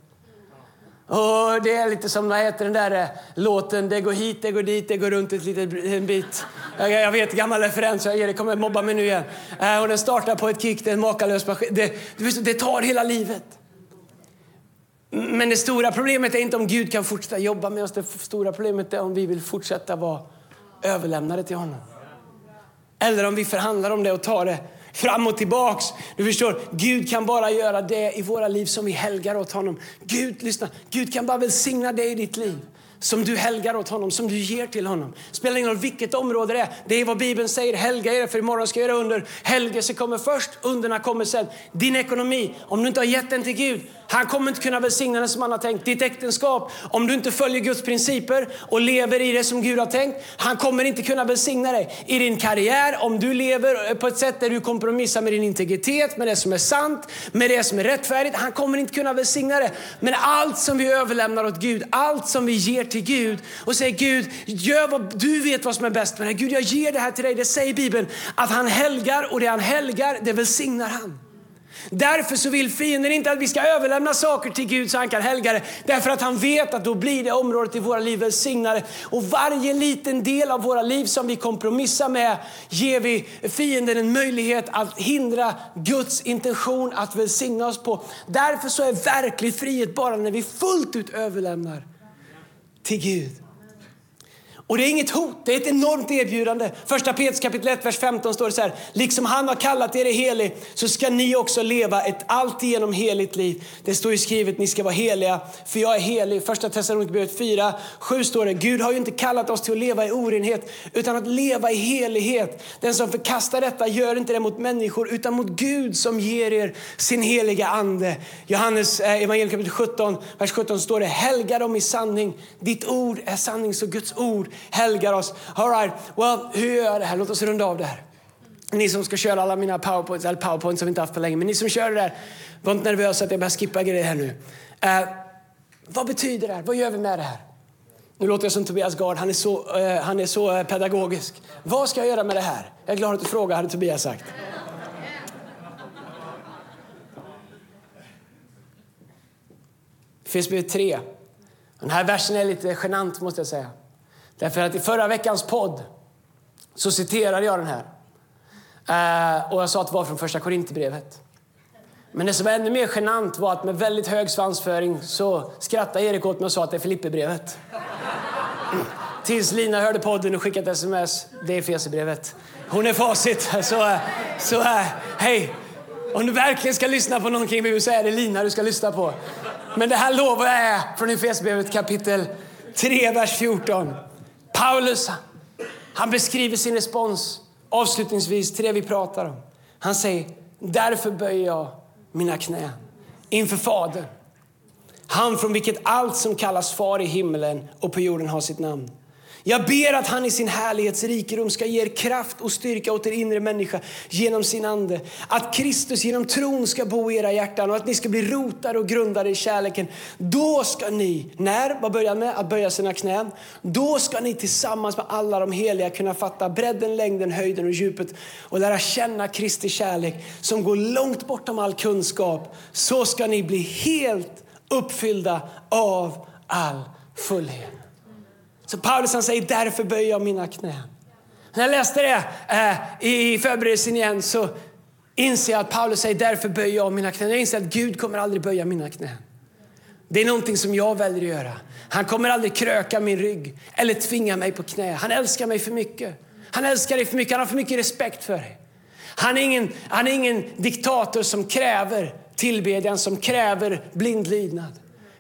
Och det är lite som vad heter den där eh, låten Det går hit, det går dit, det går runt ett litet, en bit. Jag, jag vet, gammal referens. Erik kommer mobba mig nu igen. Eh, och den startar på ett kick, det är en makalös maskin. Det, det tar hela livet. Men det stora problemet är inte om Gud kan fortsätta jobba med oss. Det stora problemet är om vi vill fortsätta vara överlämnade till honom. Eller om vi förhandlar om det och tar det fram och tillbaks. Du förstår, Gud kan bara göra det i våra liv som vi helgar åt honom. Gud, lyssna, Gud kan bara välsigna dig i ditt liv som du helgar åt honom, som du ger till honom. Spelar ingen roll vilket område det är. Det är vad Bibeln säger. Helga er, för imorgon ska jag göra under. Helgelse kommer först, underna kommer sen. Din ekonomi, om du inte har gett den till Gud, han kommer inte kunna välsigna den som han har tänkt. Ditt äktenskap, om du inte följer Guds principer och lever i det som Gud har tänkt, han kommer inte kunna välsigna dig. I din karriär, om du lever på ett sätt där du kompromissar med din integritet, med det som är sant, med det som är rättfärdigt, han kommer inte kunna välsigna det. Men allt som vi överlämnar åt Gud, allt som vi ger till Gud och säger Gud, gör vad du vet vad som är bäst med det Gud, jag ger det här till dig. Det säger Bibeln att han helgar och det han helgar, det välsignar han. Därför så vill fienden inte att vi ska överlämna saker till Gud så han kan helga det. Därför att han vet att då blir det området i våra liv välsignade. Och varje liten del av våra liv som vi kompromissar med ger vi fienden en möjlighet att hindra Guds intention att välsigna oss på. Därför så är verklig frihet bara när vi fullt ut överlämnar till Gud. Och det är inget hot, det är ett enormt erbjudande. Första Petrus kapitel 1, vers 15 står det så här. Liksom han har kallat er helig så ska ni också leva ett alltigenom heligt liv. Det står ju skrivet, ni ska vara heliga för jag är helig. Första Thessalonikerbrevet 4, 7 står det. Gud har ju inte kallat oss till att leva i orenhet utan att leva i helighet. Den som förkastar detta gör inte det mot människor utan mot Gud som ger er sin heliga ande. Johannes eh, evangelium kapitel 17, vers 17 står det. Helga dem i sanning. Ditt ord är sanning så Guds ord helgar oss. All right, well, hur gör jag det här? Låt oss runda av det här. Ni som ska köra alla mina powerpoints, eller powerpoints som vi inte haft på länge, men ni som kör det där, var inte nervösa att jag börjar skippa grejer här nu. Uh, vad betyder det här? Vad gör vi med det här? Nu låter jag som Tobias Gard, han är så, uh, han är så uh, pedagogisk. Vad ska jag göra med det här? Jag är glad att du frågar, hade Tobias sagt. Efesierbrevet 3. Den här versen är lite genant måste jag säga. Därför att i förra veckans podd så citerade jag den här. Uh, och jag sa att det var från första Korinthierbrevet. Men det som var ännu mer genant var att med väldigt hög svansföring så skrattade Erik åt mig och sa att det är Filipperbrevet. Tills Lina hörde podden och skickade ett sms. Det är Fesebrevet. Hon är facit. Så, så eh, hej! Om du verkligen ska lyssna på någonting så är det Lina du ska lyssna på. Men det här lovar jag är från Efesierbrevet kapitel 3, vers 14. Paulus han beskriver sin respons avslutningsvis till det vi pratar om. Han säger, därför böjer jag mina knän inför Fadern. Han från vilket allt som kallas far i himlen och på jorden har sitt namn. Jag ber att han i sin härlighetsrikedom ska ge er kraft och styrka åt er inre människa genom sin ande. Att Kristus genom tron ska bo i era hjärtan och att ni ska bli rotade och grundade i kärleken. Då ska ni, när, vad börjar med? Att böja sina knän. Då ska ni tillsammans med alla de heliga kunna fatta bredden, längden, höjden och djupet och lära känna Kristi kärlek som går långt bortom all kunskap. Så ska ni bli helt uppfyllda av all fullhet. Så Paulus han säger därför böjer jag mina knän. När jag läste det eh, i förberedelsen igen så inser jag att Paulus säger därför böjer jag mina knän. Jag inser att Gud kommer aldrig böja mina knän. Det är någonting som jag väljer att göra. Han kommer aldrig kröka min rygg eller tvinga mig på knä. Han älskar mig för mycket. Han älskar dig för mycket. Han har för mycket respekt för dig. Han är ingen, han är ingen diktator som kräver tillbedjan, som kräver blind lydnad.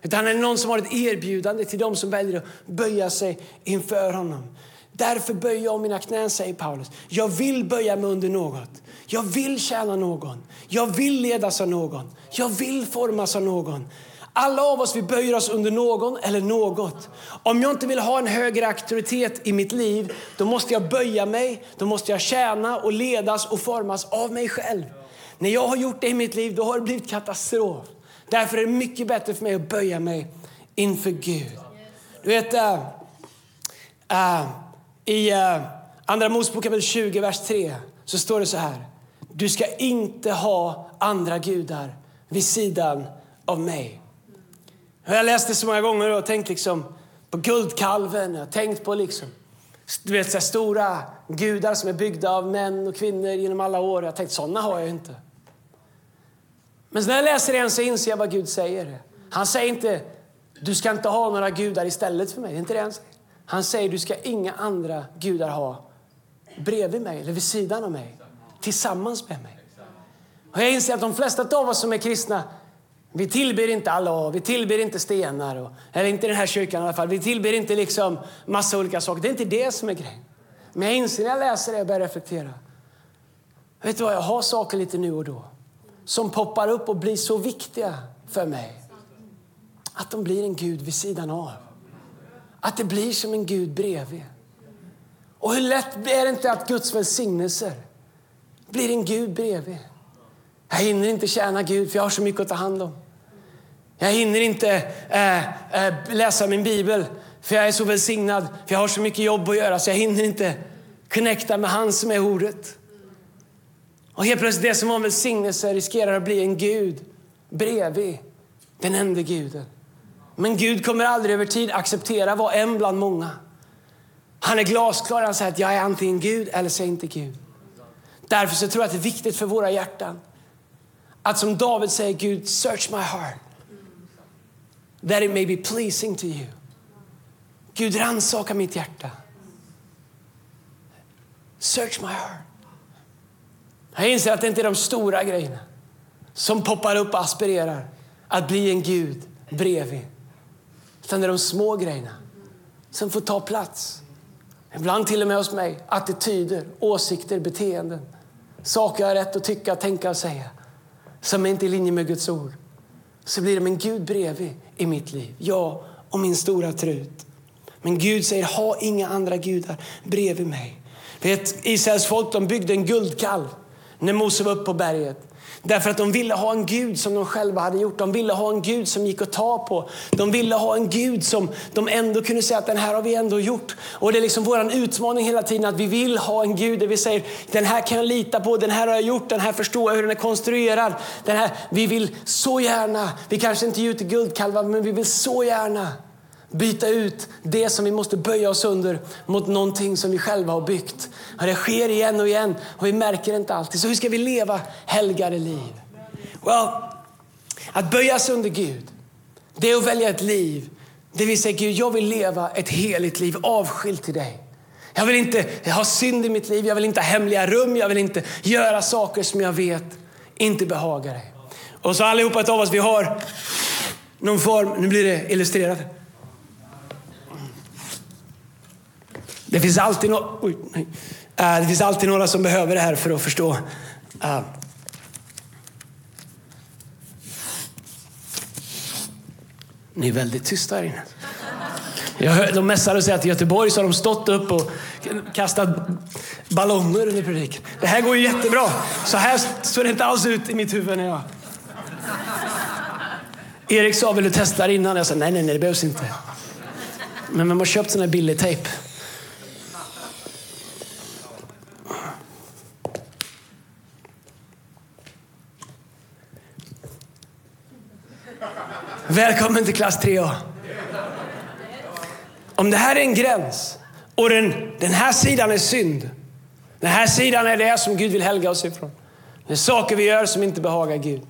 Utan han är någon som har ett erbjudande till dem som väljer att böja sig inför honom. Därför böjer jag mina knän, säger Paulus. Jag vill böja mig under något. Jag vill tjäna någon. Jag vill ledas av någon. Jag vill formas av någon. Alla av oss vi böjer oss under någon eller något. Om jag inte vill ha en högre auktoritet i mitt liv, då måste jag böja mig, då måste jag tjäna och ledas och formas av mig själv. När jag har gjort det i mitt liv, då har det blivit katastrof. Därför är det mycket bättre för mig att böja mig inför Gud. Du vet, äh, äh, i äh, Andra Mosebok kapitel 20, vers 3 så står det så här. Du ska inte ha andra gudar vid sidan av mig. Jag har läst det så många gånger och tänkt liksom på guldkalven. Jag har tänkt på liksom, du vet, så stora gudar som är byggda av män och kvinnor genom alla år. Jag har tänkt sådana har jag inte. Men när jag läser igen så inser jag vad Gud säger. Han säger inte du ska inte ha några gudar istället för mig. Det är inte det han säger. Han säger du ska inga andra gudar ha bredvid mig eller vid sidan av mig. Tillsammans med mig. Och jag inser att de flesta av oss som är kristna vi tillber inte Allah, vi tillber inte stenar, och, eller inte den här kyrkan i alla fall. Vi tillber inte liksom massa olika saker. Det är inte det som är grejen. Men jag inser när jag läser det och börjar reflektera. Vet du vad, jag har saker lite nu och då som poppar upp och blir så viktiga för mig. Att de blir en Gud vid sidan av. Att det blir som en Gud bredvid. Och hur lätt är det inte att Guds välsignelser blir en Gud bredvid? Jag hinner inte tjäna Gud för jag har så mycket att ta hand om. Jag hinner inte äh, äh, läsa min bibel för jag är så välsignad, för jag har så mycket jobb att göra så jag hinner inte connecta med han som är ordet. Och helt plötsligt det som var en välsignelse riskerar att bli en Gud bredvid den enda guden. Men Gud kommer aldrig över tid acceptera att vara en bland många. Han är glasklar. Han säger att jag är antingen Gud eller så inte Gud. Därför så tror jag att det är viktigt för våra hjärtan att som David säger Gud, search my heart. That it may be pleasing to you. Gud, rannsaka mitt hjärta. Search my heart. Jag inser att det inte är de stora grejerna som poppar upp och aspirerar att bli en Gud bredvid. Utan det är de små grejerna som får ta plats. Ibland till och med hos mig. Attityder, åsikter, beteenden. Saker jag har rätt att tycka, tänka och säga som är inte är i linje med Guds ord. Så blir det en Gud bredvid i mitt liv. Jag och min stora trut. Men Gud säger, ha inga andra gudar bredvid mig. Vet, Israels folk de byggde en guldkalv när Mose var uppe på berget. Därför att de ville ha en Gud som de själva hade gjort. De ville ha en Gud som gick att ta på. De ville ha en Gud som de ändå kunde säga att den här har vi ändå gjort. Och det är liksom vår utmaning hela tiden att vi vill ha en Gud där vi säger den här kan jag lita på, den här har jag gjort, den här förstår jag hur den är konstruerad. Den här, vi vill så gärna, vi kanske inte gjuter guldkalvar men vi vill så gärna byta ut det som vi måste böja oss under mot någonting som vi själva har byggt. Och det sker igen och igen och vi märker inte alltid. Så hur ska vi leva helgade liv? Well, att böja sig under Gud, det är att välja ett liv där vi säger Gud, jag vill leva ett heligt liv avskilt till dig. Jag vill inte ha synd i mitt liv, jag vill inte ha hemliga rum, jag vill inte göra saker som jag vet inte behagar dig. Och så allihopa av oss, vi har någon form, nu blir det illustrerat. Det finns alltid, no Oj, nej. Eh, det finns alltid några som behöver det här för att förstå. Eh. Ni är väldigt tysta här inne. Jag, de mässade och säger att i Göteborg så har de stått upp och kastat ballonger under predikan. Det här går ju jättebra. Så här ser det inte alls ut i mitt huvud när jag... Erik sa, vill du testa det innan? Jag sa, nej, nej, nej, det behövs inte. Men man har köpt sån här billig tejp. Välkommen till klass 3A. Om det här är en gräns och den, den här sidan är synd. Den här sidan är det som Gud vill helga oss ifrån. Det är saker vi gör som inte behagar Gud.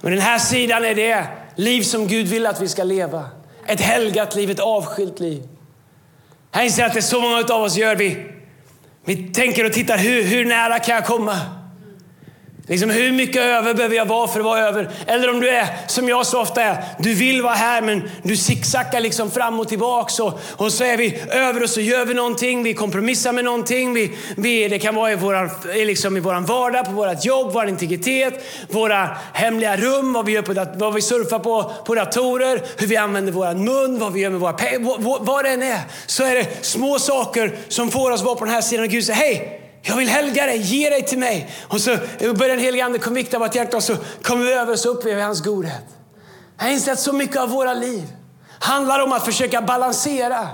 Men den här sidan är det liv som Gud vill att vi ska leva. Ett helgat liv, ett avskilt liv. Jag inser att det är så många av oss gör. Vi, vi tänker och tittar, hur, hur nära kan jag komma? Liksom, hur mycket över behöver jag vara för att vara över? Eller om du är som jag så ofta är, du vill vara här men du zigzaggar liksom fram och tillbaks och, och så är vi över och så gör vi någonting, vi kompromissar med någonting. Vi, vi, det kan vara i vår liksom i våran vardag, på vårt jobb, vår integritet, våra hemliga rum, vad vi, gör på, vad vi surfar på, på datorer, hur vi använder vår mun, vad vi gör med våra pengar. Vad det än är så är det små saker som får oss vara på den här sidan och Gud säger hej, jag vill helga dig, ge dig till mig. Och så börjar den helige Ande konvikta vårt hjärta och så kommer vi över och så upplever vi hans godhet. Jag inser att så mycket av våra liv handlar om att försöka balansera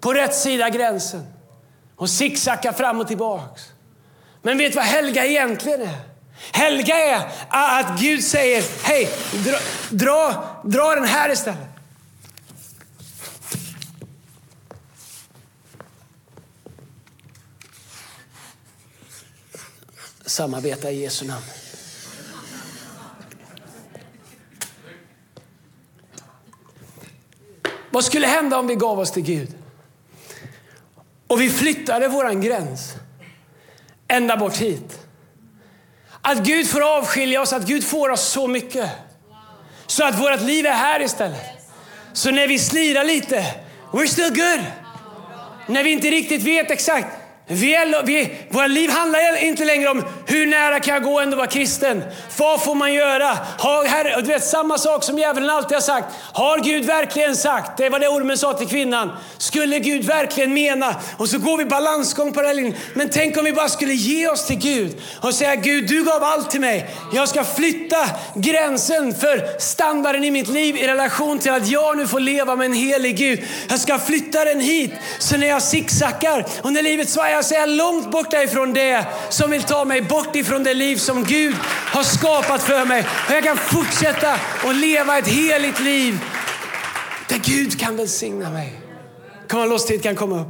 på rätt sida gränsen och zigzacka fram och tillbaks. Men vet du vad helga egentligen är? Helga är att Gud säger, hej, dra, dra, dra den här istället. Samarbeta i Jesu namn. Vad skulle hända om vi gav oss till Gud? Och vi flyttade våran gräns ända bort hit. Att Gud får avskilja oss, att Gud får oss så mycket. Så att vårt liv är här istället. Så när vi slirar lite, we're still good. När vi inte riktigt vet exakt, vi är, vi, våra liv handlar inte längre om hur nära kan jag gå ändå vara kristen? Vad får man göra? Har, herre, du vet, samma sak som djävulen alltid har sagt. Har Gud verkligen sagt? Det var det ormen sa till kvinnan. Skulle Gud verkligen mena? Och så går vi balansgång på den linjen. Men tänk om vi bara skulle ge oss till Gud och säga Gud, du gav allt till mig. Jag ska flytta gränsen för standarden i mitt liv i relation till att jag nu får leva med en helig Gud. Jag ska flytta den hit. Så när jag sicksackar och när livet svajar jag säga långt borta ifrån det som vill ta mig bort ifrån det liv som Gud har skapat för mig. Och jag kan fortsätta att leva ett heligt liv där Gud kan välsigna mig. Kom låstid kan komma upp.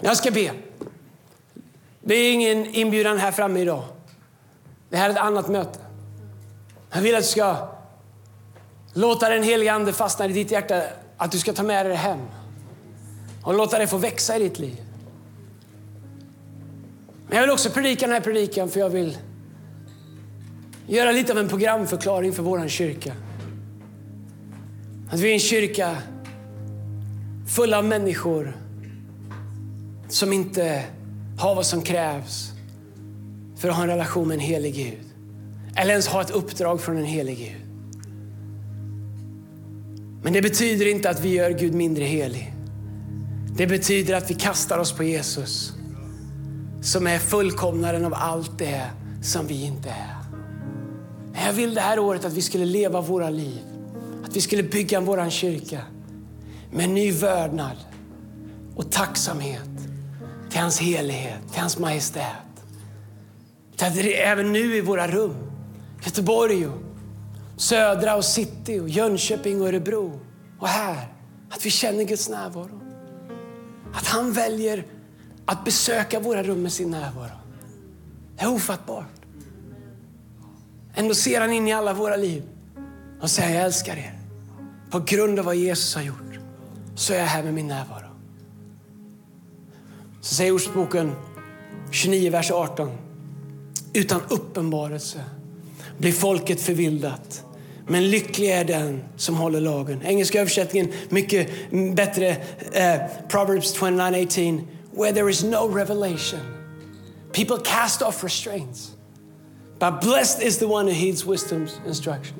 Jag ska be. Det är ingen inbjudan här framme idag. Det här är ett annat möte. Jag vill att du ska låta den heliga Ande fastna i ditt hjärta. Att du ska ta med dig det hem och låta det få växa i ditt liv. Men jag vill också predika den här predikan för jag vill göra lite av en programförklaring för vår kyrka. Att vi är en kyrka full av människor som inte har vad som krävs för att ha en relation med en helig Gud. Eller ens ha ett uppdrag från en helig Gud. Men det betyder inte att vi gör Gud mindre helig. Det betyder att vi kastar oss på Jesus som är fullkomnaren av allt det som vi inte är. Jag vill det här året att vi skulle leva våra liv, att vi skulle bygga vår kyrka med ny vördnad och tacksamhet till hans helighet, till hans majestät. Även nu i våra rum, Göteborg, och Södra och City, och Jönköping och Örebro och här, att vi känner Guds närvaro. Att han väljer att besöka våra rum med sin närvaro. Det är ofattbart. Ändå ser han in i alla våra liv och säger jag älskar er. På grund av vad Jesus har gjort så är jag här med min närvaro. Så säger Ordsboken 29, vers 18. Utan uppenbarelse blir folket förvildat men lycklig är den som håller lagen. Engelska översättningen mycket bättre. Uh, Proverbs 29:18. Where there is no revelation, people cast off restraints. But blessed is the one who heeds wisdom's instruction.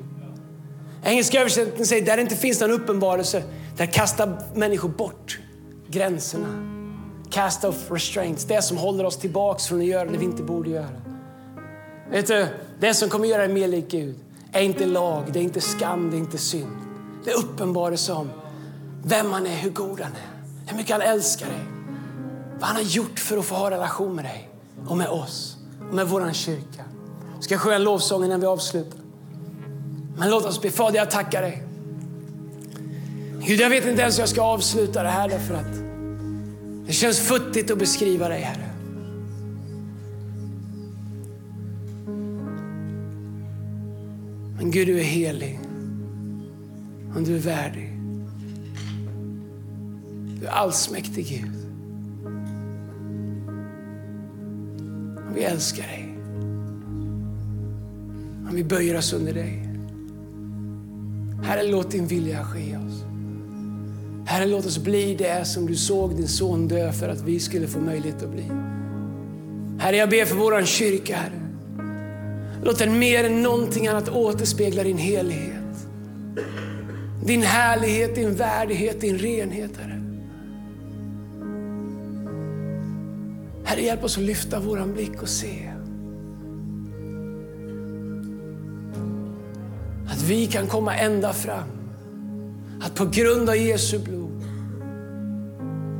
Engelska översättningen säger där det inte finns någon uppenbarelse, där kastar människor bort gränserna. Cast off restraints, det som håller oss tillbaks från att göra det vi inte borde göra. Vet du, det som kommer göra dig mer lik Gud är inte lag, det är inte skam, det är inte synd. Det är uppenbarelse om vem han är, hur god han är, hur mycket han älskar dig. Vad han har gjort för att få ha relation med dig och med oss och med vår kyrka. Jag ska sjunga lovsången när vi avslutar. Men låt oss be. Fader, jag tackar dig. Gud, jag vet inte ens hur jag ska avsluta det här därför att det känns futtigt att beskriva dig, Herre. Gud, du är helig. Och du är värdig. Du är allsmäktig Gud. Och vi älskar dig. Och vi böjer oss under dig. Herre, låt din vilja ske oss. Herre, låt oss bli det som du såg din son dö för att vi skulle få möjlighet att bli. Herre, jag ber för vår kyrka, Herre. Låt den mer än någonting annat återspegla din helighet. Din härlighet, din värdighet, din renhet, Herre. Herre, hjälp oss att lyfta vår blick och se att vi kan komma ända fram. Att på grund av Jesu blod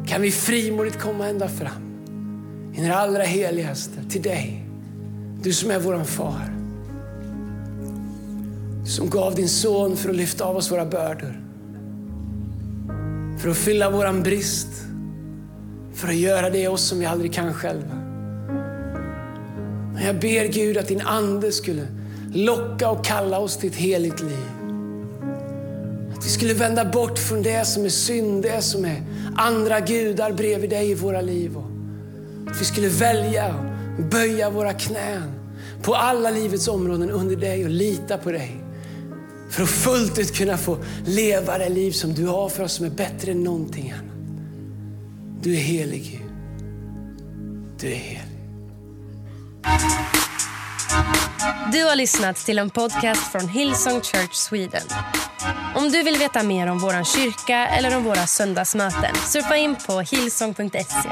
kan vi frimodigt komma ända fram i det allra heligaste, till dig. Du som är vår far. Som gav din son för att lyfta av oss våra bördor. För att fylla våran brist. För att göra det i oss som vi aldrig kan själva. Men jag ber Gud att din ande skulle locka och kalla oss till ett heligt liv. Att vi skulle vända bort från det som är synd, det som är andra gudar bredvid dig i våra liv. Och att vi skulle välja och böja våra knän på alla livets områden under dig och lita på dig. För att fullt ut kunna få leva det liv som du har för oss som är bättre än någonting annat. Du är helig Gud. Du är helig. Du har lyssnat till en podcast från Hillsong Church Sweden. Om du vill veta mer om vår kyrka eller om våra söndagsmöten surfa in på hillsong.se.